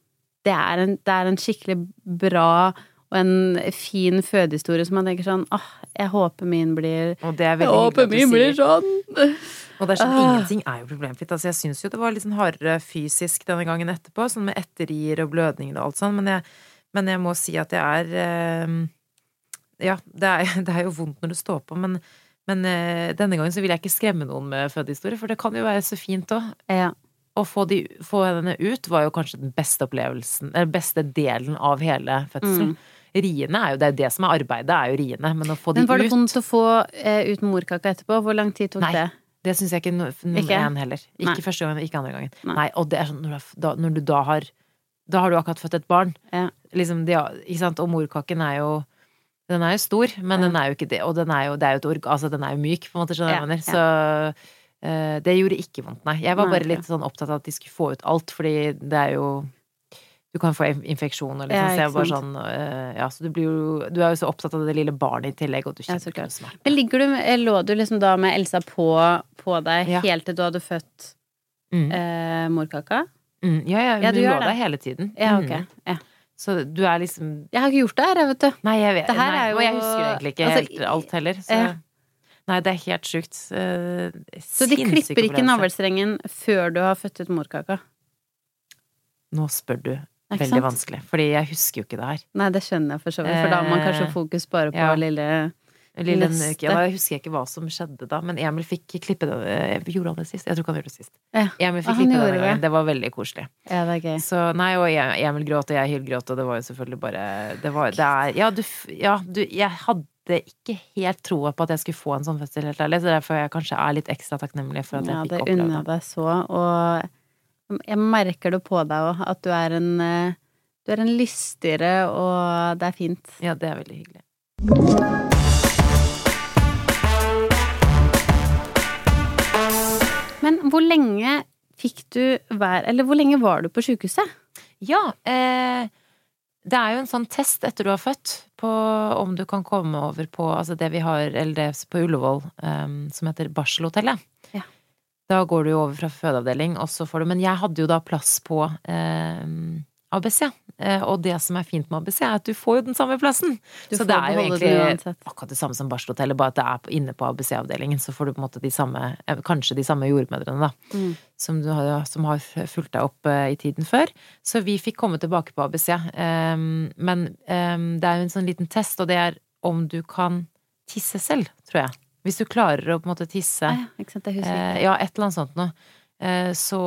Det er en, det er en skikkelig bra og en fin fødehistorie som man tenker sånn åh, jeg håper min blir er hyggelig at du sier. sånn! Og det er sånn, Ah. ingenting er jo problemfritt. Altså, jeg syns jo det var litt sånn hardere fysisk denne gangen etterpå, sånn med etterrier og blødninger og alt sånn, men jeg, men jeg må si at jeg er eh, Ja, det er, det er jo vondt når du står på, men, men eh, denne gangen så vil jeg ikke skremme noen med fødehistorie, for det kan jo være så fint òg. Ja. Å få, de, få henne ut var jo kanskje den beste opplevelsen, den beste delen av hele fødselen. Mm. Riene er jo det, er det som er arbeidet, er jo riene, men å få de Men var det vondt å få eh, ut morkaka etterpå? Hvor lang tid tok Nei. det? Det syns jeg ikke no- nummer Ikke? én heller. Ikke Nei. første gangen, ikke andre gangen. Nei. Nei, og det er sånn når du, da, når du da har Da har du akkurat født et barn. Ja. Liksom, de, ikke sant? Og morkaken er jo Den er jo stor, men Ja. den er jo ikke det. Og den er jo, det er jo et org... Altså, den er jo myk, på en måte, skjønner du hva jeg mener. Så uh, det gjorde ikke vondt, nei. Jeg var bare litt sånn opptatt av at de skulle få ut alt, fordi det er jo du kan få in- infeksjon og liksom, Ja, så ikke var sant. sånn uh, Ja, så du blir jo Du er jo så opptatt av det lille barnet i tillegg, og du kjenner ikke smerte. Men ligger du, med- lå du liksom da med Elsa på, på deg Ja. helt til du hadde født Mm. uh, morkaka? Mm, ja, ja, Ja, du gjør lå der hele tiden. Ja, Mm. ok. Ja. Så du er liksom Jeg har ikke gjort det her, vet du. Nei, jeg vet Det her nei, Og jeg jo- husker egentlig ikke altså, helt alt heller. Så Eh. Nei, det er helt sjukt. Eh, Så de klipper ikke navlestrengen før du har født ut morkaka? Nå spør du veldig sant? vanskelig, fordi jeg husker jo ikke det her. Nei, det skjønner jeg for så vidt, for da har man kanskje Eh, fokus bare på ja. lille Lille, Neste. ja, da husker jeg ikke hva som skjedde da, men Emil fikk klippe det eh, Gjorde han det sist? Jeg tror ikke han gjorde det sist. Ja. Emil Ah, fikk han klippe det det. Det var veldig koselig. Ja, det er gøy. Så nei, og Emil gråt, og jeg hylgråt, og det var jo selvfølgelig bare Det var Det er Ja, du, ja, du Jeg hadde ikke helt troa på at jeg skulle få en sånn fødsel, helt ærlig, så derfor jeg kanskje er litt ekstra takknemlig for at jeg Ja, fikk det oppleve unner jeg det. deg så, og jeg merker det på deg òg, at du er en eh, Du er en lystigere, og det er fint. Ja, det er veldig hyggelig. Hvor lenge fikk du være Eller hvor lenge var du på sjukehuset? Ja, eh, det er jo en sånn test etter du har født på om du kan komme over på altså det vi har, eller det på Ullevål, eh, som heter barselhotellet. Ja. Da går du jo over fra fødeavdeling, og så får du Men jeg hadde jo da plass på eh, ABC. Eh, og det som er fint med ABC, er at du får jo den samme plassen. Du så det er jo egentlig akkurat det samme som barselhotellet, bare at det er inne på ABC-avdelingen. Så får du på en måte de samme, eh, kanskje de samme jordmødrene, da. Mm. Som, du har, som har fulgt deg opp eh, i tiden før. Så vi fikk komme tilbake på ABC. Men det er jo en sånn liten test, og det er om du kan tisse selv, tror jeg. Hvis du klarer å på en måte tisse Ah, ja. Ja, et eller annet sånt noe. Eh, så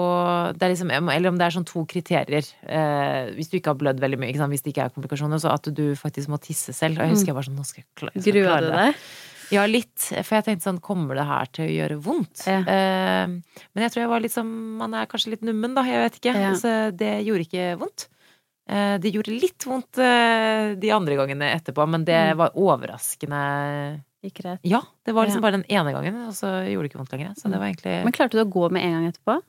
det er liksom Eller om det er sånn to kriterier. Eh, hvis du ikke har blødd veldig mye, hvis det ikke er komplikasjoner, så at du faktisk må tisse selv. Og jeg husker jeg var sånn Nå skal jeg, klare, skal Grua klare det. Ja, litt. For jeg tenkte sånn, kommer det her til å gjøre vondt? Ja. Eh, men jeg tror jeg var litt sånn Man er kanskje litt nummen, da. Jeg vet ikke. Ja. Så det gjorde ikke vondt. Eh, det gjorde litt vondt eh, de andre gangene etterpå, men det Mm. var overraskende Gikk rett? Ja, det var liksom Ja. bare den ene gangen, og så gjorde det ikke vondt lenger. Så det var egentlig Men klarte du å gå med en gang etterpå?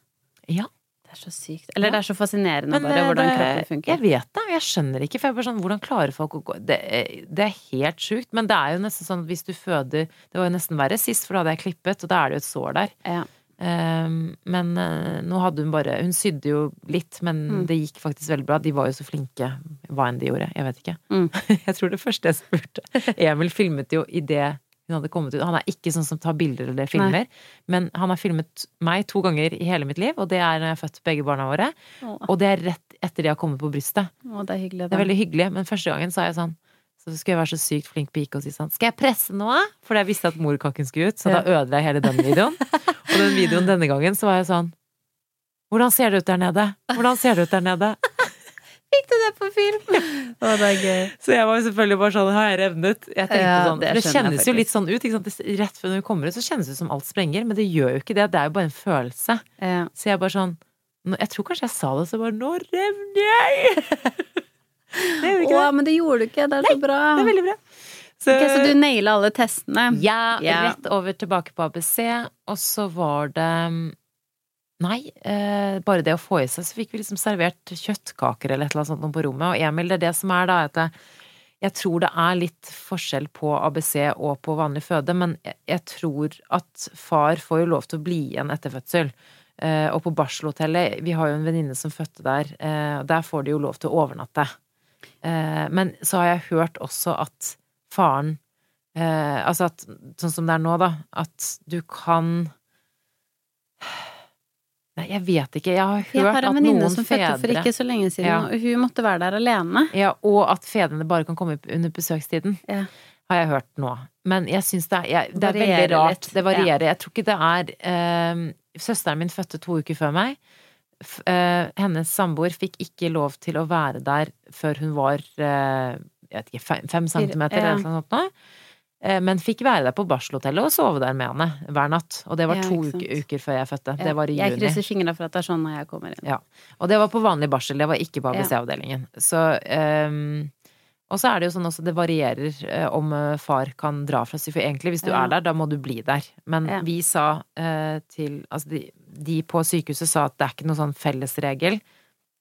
Ja. Det er så sykt. Eller Ja. det er så fascinerende Men bare eh, hvordan det- kroppen funker. Jeg vet det, jeg skjønner ikke. For jeg bare sånn, hvordan klarer folk å gå det, er- det er helt sjukt. Men det er jo nesten sånn hvis du føder Det var jo nesten verre sist, for da hadde jeg klippet, og da er det jo et sår der. Ja. Ehm, men eh, nå hadde hun bare Hun sydde jo litt, men Mm. det gikk faktisk veldig bra. De var jo så flinke, hva enn de gjorde. Jeg vet ikke. Mm. jeg tror det første jeg spurte Emil filmet jo idet hun hadde kommet ut. Han er ikke sånn som tar bilder eller filmer, men han har filmet meg to ganger i hele mitt liv, og det er når jeg har født begge barna våre. Åh. Og det er rett etter de har kommet på brystet. Åh, det er hyggelig. Det er veldig hyggelig, men første gangen sa jeg sånn så skulle jeg være så sykt flink pike og si sånn Skal jeg presse noe? For jeg visste at morkaken skulle ut, så da ødela jeg hele den videoen. Og den videoen denne gangen så var jeg sånn Hvordan ser det ut der nede? Hvordan ser det ut der nede? Fikk du det på film? Å, det er gøy. Så jeg var jo selvfølgelig bare sånn Har jeg revnet? Jeg tenkte Ja, sånn det For det kjennes jo litt sånn ut. Rett før du kommer ut, så kjennes det ut som alt sprenger, men det gjør jo ikke det. Det er jo bare en følelse. Ja. Så jeg bare sånn Jeg tror kanskje jeg sa det, så bare Nå revner jeg! Det gjorde ikke Åh, det. men det gjorde du ikke. Det er så bra. Det er veldig bra. Så, Ok, så du naila alle testene? Ja, Ja. rett over tilbake på ABC, og så var det Nei, eh, bare det å få i seg, så fikk vi liksom servert kjøttkaker eller et eller annet sånt på rommet. Og Emil, det er det som er da, at jeg, jeg tror det er litt forskjell på ABC og på vanlig føde, men jeg, jeg tror at far får jo lov til å bli igjen etter fødsel. Eh, og på barselhotellet, vi har jo en venninne som fødte der, eh, der får de jo lov til å overnatte. Eh, men så har jeg hørt også at faren eh, Altså at sånn som det er nå, da, at du kan Nei, jeg vet ikke. Jeg har hørt Jeg har at noen som fødte for fedre ikke så lenge siden, Ja. og hun måtte være der alene. ja, Og at fedrene bare kan komme under besøkstiden. Ja. Har jeg hørt nå. Men jeg syns det er, det er veldig rart. litt. Det varierer. Jeg tror ikke det er eh, Søsteren min fødte to uker før meg. Eh, hennes samboer fikk ikke lov til å være der før hun var eh, jeg vet ikke, fem, centimeter eller noe sånt. nå. Eh, Men fikk være der på barselhotellet og sove der med henne hver natt. Og det var Ja, to uker, uker før jeg fødte. Ja. Det var i Jeg juni. krysser fingrene for at det er sånn når jeg kommer inn. Og det var på vanlig barsel, det var ikke på ABC-avdelingen. Så um, Og så er det jo sånn også, det varierer om far kan dra fra seg. For egentlig, hvis du Ja. er der, da må du bli der. Men Ja. vi sa uh, til Altså, de, de på sykehuset sa at det er ikke noen sånn fellesregel.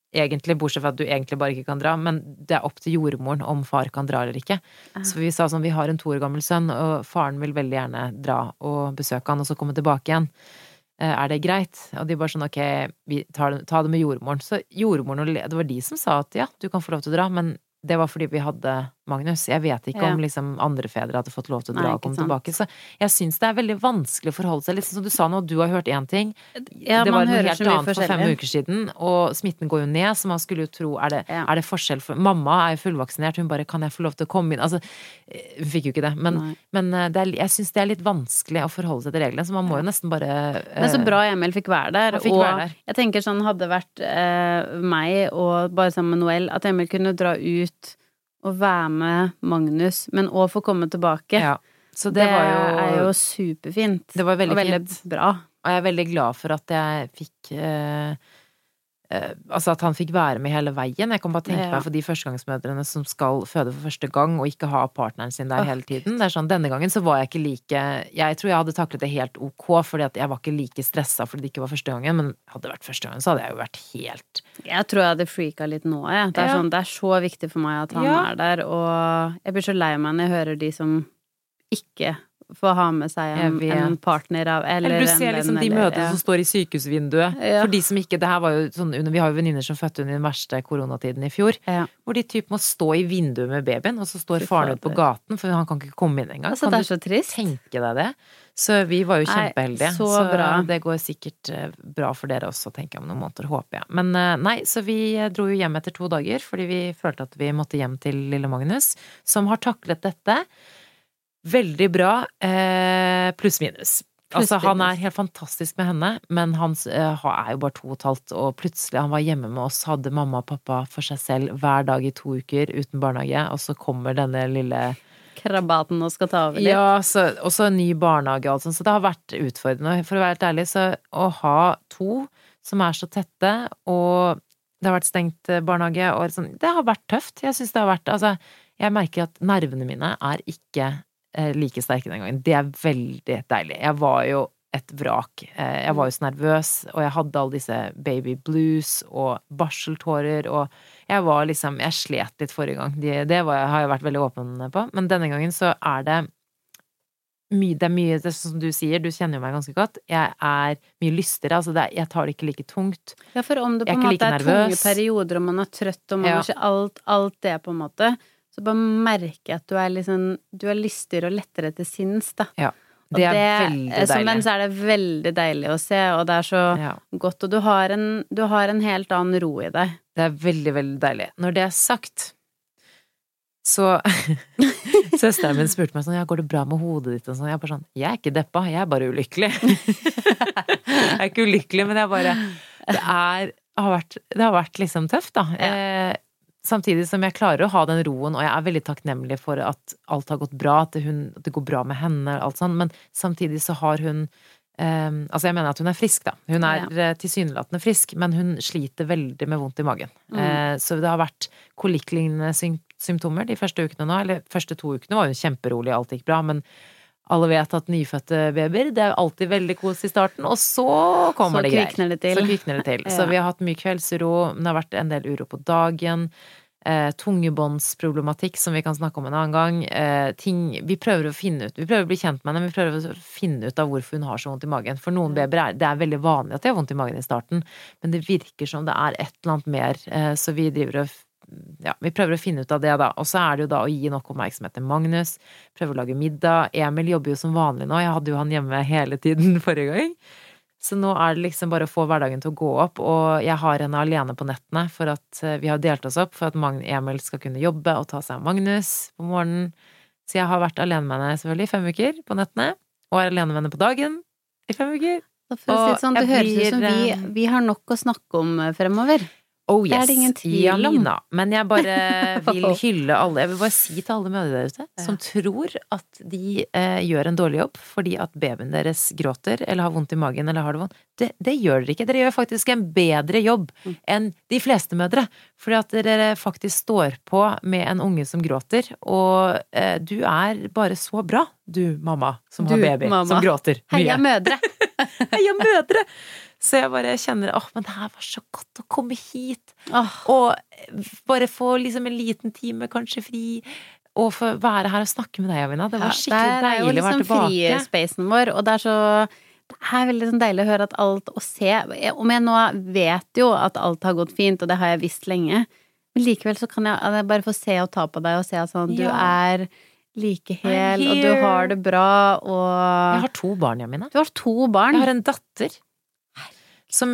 Egentlig, bortsett fra at du egentlig bare ikke kan dra, men det er opp til jordmoren om far kan dra eller ikke. Så vi sa sånn, vi har en to år gammel sønn, og faren vil veldig gjerne dra og besøke han, og så komme tilbake igjen. Eh, Er det greit? Og de bare sånn ok, vi tar det, ta det med jordmoren. Så jordmoren og det var de som sa at ja, du kan få lov til å dra, men det var fordi vi hadde Magnus. Jeg vet ikke Ja. om liksom andre fedre hadde fått lov til å dra Nei, og komme sant. tilbake. Så jeg syns det er veldig vanskelig å forholde seg. Sånn som du sa nå, du har hørt én ting. Ja, det var noe helt annet for fem uker siden, og smitten går jo ned, så man skulle jo tro er det, Ja. er det forskjell for Mamma er jo fullvaksinert, hun bare 'kan jeg få lov til å komme inn'? Altså, eh, hun fikk jo ikke det, men, men eh, det er, jeg syns det er litt vanskelig å forholde seg til reglene, så man må jo nesten bare eh, Men så bra Emil fikk være der. Fikk og være der. jeg tenker sånn hadde det vært eh, meg og bare sammen med Noel, at Emil kunne dra ut og være med Magnus, men òg få komme tilbake. Ja. Så det det, var jo, er jo superfint. Det var veldig og veldig fint. bra. Og jeg er veldig glad for at jeg fikk eh, Altså at han fikk være med hele veien. Jeg kan bare tenke meg for de førstegangsmødrene som skal føde for første gang og ikke ha partneren sin der hele tiden. Det er sånn, Denne gangen så var jeg ikke like Jeg tror jeg hadde taklet det helt ok, fordi at jeg var ikke like stressa fordi det ikke var første gangen. Men hadde det vært første gangen, så hadde jeg jo vært helt Jeg tror jeg hadde freaka litt nå, jeg. Det er, sånn, det er så viktig for meg at han Ja. er der, og jeg blir så lei meg når jeg hører de som ikke får ha med seg en, en partner av Eller, Eller du ser liksom venn, de møtene ja. som står i sykehusvinduet. Ja. For de som ikke Det her var jo sånn Vi har jo venninner som fødte under den verste koronatiden i fjor. Ja. Hvor de typ må stå i vinduet med babyen, og så står faren ute på gaten, for han kan ikke komme inn engang. Altså, kan det er så trist. tenke deg det? Så vi var jo Nei, kjempeheldige. så bra. det går sikkert eh, bra for dere også, tenker jeg om noen måneder, håper jeg. Men eh, nei, så vi eh, dro jo hjem etter to dager, fordi vi følte at vi måtte hjem til lille Magnus, som har taklet dette Veldig bra, eh, pluss-minus. Altså, han er helt fantastisk med henne, men han uh, er jo bare to og et halvt, og plutselig han var hjemme med oss, hadde mamma og pappa for seg selv hver dag i to uker uten barnehage, og så kommer denne lille Krabaten og skal ta over litt. Ja, så, og så ny barnehage og alt sånt, så det har vært utfordrende. For å være helt ærlig, så å ha to som er så tette, og det har vært stengt eh, barnehage, og sånn, det har vært tøft. Jeg syns det har vært Altså, jeg merker at nervene mine er ikke like sterke den gangen. Det er veldig deilig. Jeg var jo et vrak. Eh, jeg var jo så nervøs, og jeg hadde alle disse baby blues og barseltårer, og jeg var liksom Jeg slet litt forrige gang. Det, det var, har jeg vært veldig åpen på. Men denne gangen så er det mye, det er mye, det er sånn som du sier, du kjenner jo meg ganske godt. Jeg er mye lystigere, altså det er, jeg tar det ikke like tungt. Ja, for om det på en måte like er tunge perioder, og man er trøtt, og man Ja. alt, alt det, på en måte, så bare merker jeg at du er liksom Du er lystigere og lettere til sinns, da. Ja. Det er veldig deilig. Som menn så er det veldig deilig å se, og det er så Ja. godt, og du har en, du har en helt annen ro i deg. Det er veldig, veldig deilig. Når det er sagt, så Søsteren min spurte meg sånn ja, går det bra med hodet ditt og sånn. Jeg er bare sånn jeg er ikke deppa, jeg er bare ulykkelig. jeg er ikke ulykkelig, men jeg bare Det er har vært, det har vært liksom tøft, da. Eh, samtidig som jeg klarer å ha den roen, og jeg er veldig takknemlig for at alt har gått bra, at det, hun, at det går bra med henne, alt sånn, men samtidig så har hun um, altså jeg mener at hun er frisk, da. Hun er ja. tilsynelatende frisk, men hun sliter veldig med vondt i magen. Mm. Uh, så det har vært kolikklignende symptomer de første ukene nå. Eller første to ukene var hun kjemperolig, alt gikk bra, men alle vet at nyfødte babyer, det er alltid veldig kos i starten, og så kommer Så det greier. det. Så kvikner det til. Ja. Så vi har hatt mye kveldsuro, det har vært en del uro på dagen. Eh, tungebåndsproblematikk som vi kan snakke om en annen gang. Eh, ting Vi prøver å finne ut Vi prøver å bli kjent med henne, vi prøver å finne ut av hvorfor hun har så vondt i magen. For noen babyer er det er veldig vanlig at de har vondt i magen i starten, men det virker som det er et eller annet mer, eh, så vi driver og ja, vi prøver å finne ut av det, da. Og så er det jo da å gi nok oppmerksomhet til Magnus. Prøve å lage middag. Emil jobber jo som vanlig nå. Jeg hadde jo han hjemme hele tiden forrige gang. Så nå er det liksom bare å få hverdagen til å gå opp, og jeg har henne alene på nettene for at eh, vi har delt oss opp for at Magn Emil skal kunne jobbe og ta seg av Magnus på morgenen. Så jeg har vært alene med henne selvfølgelig i fem uker på nettene, og er alene med henne på dagen i fem uker. Og for å si det sånn, det høres ut som vi, eh, vi har nok å snakke om eh, fremover. Oh Det er yes, det ingen tvil om. Men jeg bare vil hylle alle Jeg vil bare si til alle mødre der ute som tror at de eh, gjør en dårlig jobb fordi at babyen deres gråter eller har vondt i magen eller har det vondt. Det, det gjør dere ikke. Dere gjør faktisk en bedre jobb Mm. enn de fleste mødre. Fordi at dere faktisk står på med en unge som gråter, og eh, du er bare så bra, du mamma som har baby mamma. som gråter mye. Heia mødre! Heia mødre! Så jeg bare kjenner åh, men det her var så godt å komme hit. Oh. Og bare få liksom en liten time kanskje fri, og få være her og snakke med deg, Avina. Det var skikkelig Ja, tilbake. det er jo deilig å være liksom tilbake. frispacen vår, og det er så det er veldig sånn deilig å høre at alt Å se Om jeg nå vet jo at alt har gått fint, og det har jeg visst lenge, men likevel så kan jeg, bare få se og ta på deg og se at sånn Du Ja. er like hel, og du har det bra, Jeg har to barn, Jamina. Du har to barn. Jeg har en datter som,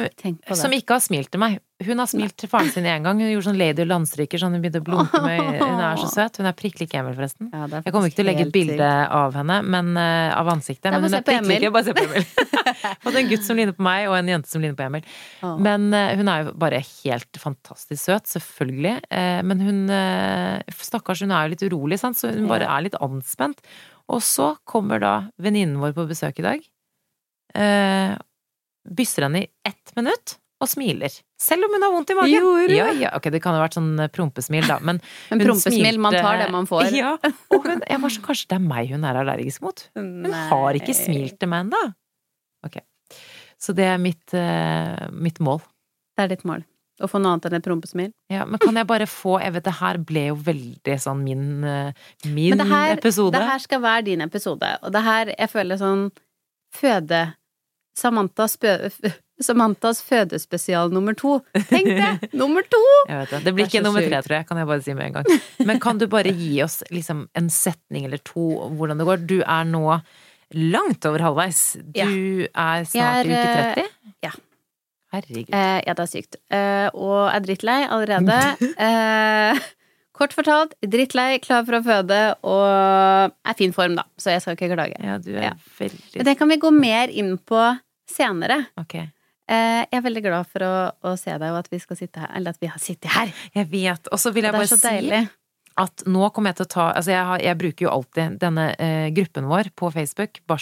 som ikke har smilt til meg. Hun har smilt til faren sin én gang. Hun gjorde sånn lady landstryker, sånn hun begynte å blunke med Hun er så søt. Hun er prikk lik Emil, forresten. Ja, Jeg kommer ikke til å legge et bilde av henne, men uh, av ansiktet. Men hun er prikk lik Bare se på Emil. Fått en gutt som ligner på meg, og en jente som ligner på Emil. Oh. Men uh, hun er jo bare helt fantastisk søt, selvfølgelig. Uh, men hun Stakkars, hun er jo litt urolig, sant? så hun bare er litt anspent. Og så kommer da venninnen vår på besøk i dag. Eh, bysser henne i ett minutt og smiler. Selv om hun har vondt i magen. Gjorde hun? Ja, ja, ok, det kan ha vært sånn prompesmil, da, men Men prompesmil, prompesmil, man tar det man får. Ja, og hun, jeg var så, kanskje det er meg hun er allergisk mot? Hun har ikke smilt til meg ennå. Ok. Så det er mitt, uh, mitt mål. Det er ditt mål. Å få noe annet enn et prompesmil. Ja, men kan jeg bare få Jeg vet det her ble jo veldig sånn min, eh, min Men det her, episode. det her skal være din episode, og det her jeg føler sånn Føde Samantas, spø, Samantas fødespesial nummer to. Tenk det! Nummer to! Det. det blir Det ikke nummer tre, tror jeg, kan jeg bare si med en gang. Men kan du bare gi oss liksom en setning eller to om hvordan det går? Du er nå langt over halvveis. Du er snart i uke eh, 30. ja. Herregud. Eh, ja, det er sykt. Eh, og er drittlei allerede. eh, Kort fortalt, drittlei, klar for å føde og er fin form, da. Så jeg skal ikke klage. Ja, du er Ja. veldig Men det kan vi gå mer inn på senere. Ok. Eh, Jeg er veldig glad for å, å se deg, og at vi skal sitte her. Eller at vi har sittet her. Jeg vet. Og så vil jeg bare si deilig. at nå kommer jeg til å ta Altså, jeg, har, jeg bruker jo alltid denne eh, gruppen vår på Facebook.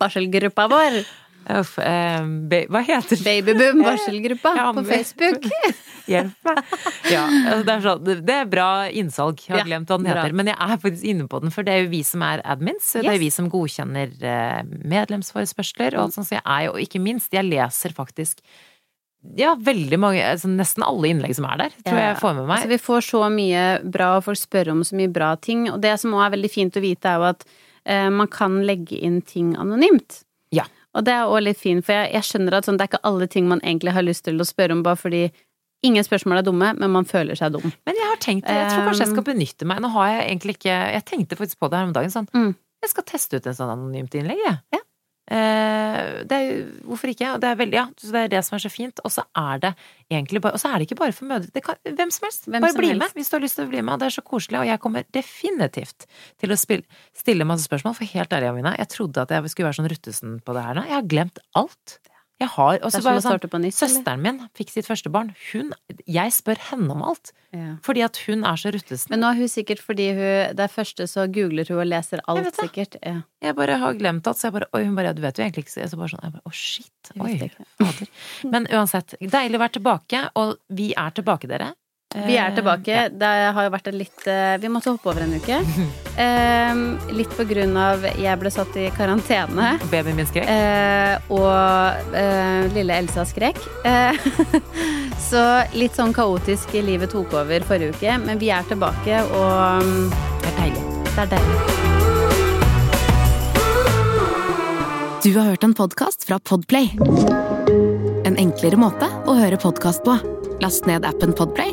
Barselgruppa vår. Uff, um, ba- hva heter det? Babyboom barselgruppa Ja, på Facebook. Hjelp meg. Ja, altså, det, er sånn, det- er bra innsalg. Jeg har Ja, glemt hva den bra. heter. Men jeg er faktisk inne på den, for det er jo vi som er admins. Det er vi som godkjenner eh, medlemsforespørsler og alt sånt. Så jeg er jo, ikke minst, jeg leser faktisk ja, veldig mange, altså nesten alle innlegg som er der, tror jeg jeg får med meg. Altså, vi får så mye bra, og folk spør om så mye bra ting. Og det som også er veldig fint å vite, er jo at eh, man kan legge inn ting anonymt. Og det er også litt fint, for jeg, jeg skjønner at sånn, det er ikke alle ting man egentlig har lyst til å spørre om, bare fordi ingen spørsmål er dumme, men man føler seg dum. Men jeg har tenkt, jeg tror kanskje jeg skal benytte meg Nå har jeg egentlig ikke Jeg tenkte faktisk på det her om dagen sånn Mm. Jeg skal teste ut en sånn anonymt innlegg, jeg. Ja. Eh, det er Hvorfor ikke? Det er veldig, ja, så det er det som er så fint. Og så er det egentlig bare Og så er det ikke bare for mødre. Det kan, hvem som helst. Hvem bare som bli helst. med hvis du har lyst til å bli med. Det er så koselig. Og jeg kommer definitivt til å spille, stille masse spørsmål. For helt ærlig, Amina, jeg trodde at jeg skulle være sånn ruttesen på det her nå. Jeg har glemt alt. Jeg har og også er bare sånn? Søsteren min fikk sitt første barn. Hun Jeg spør henne om alt. Ja. Fordi at hun er så ruttesen. Men nå er hun sikkert fordi hun Det er første så googler hun og leser Jeg alt, det. sikkert. Ja. Jeg bare har glemt alt, så jeg bare Oi, hun bare Ja, du vet jo egentlig ikke så jeg så bare sånn jeg bare, Å, shit. Oi, fader. Men uansett. Deilig å være tilbake, og vi er tilbake, dere. Vi er tilbake. Ja. Det har jo vært en litt eh, Vi måtte hoppe over en uke. Eh, litt på grunn av jeg ble satt i karantene. Babyen min skrek. Eh, og eh, lille Elsa skrek. Eh, så litt sånn kaotisk livet tok over forrige uke, men vi er tilbake, og mm, Det er deilig. det er deilig. Du har hørt en podkast fra Podplay. En enklere måte å høre podkast på. Last ned appen Podplay,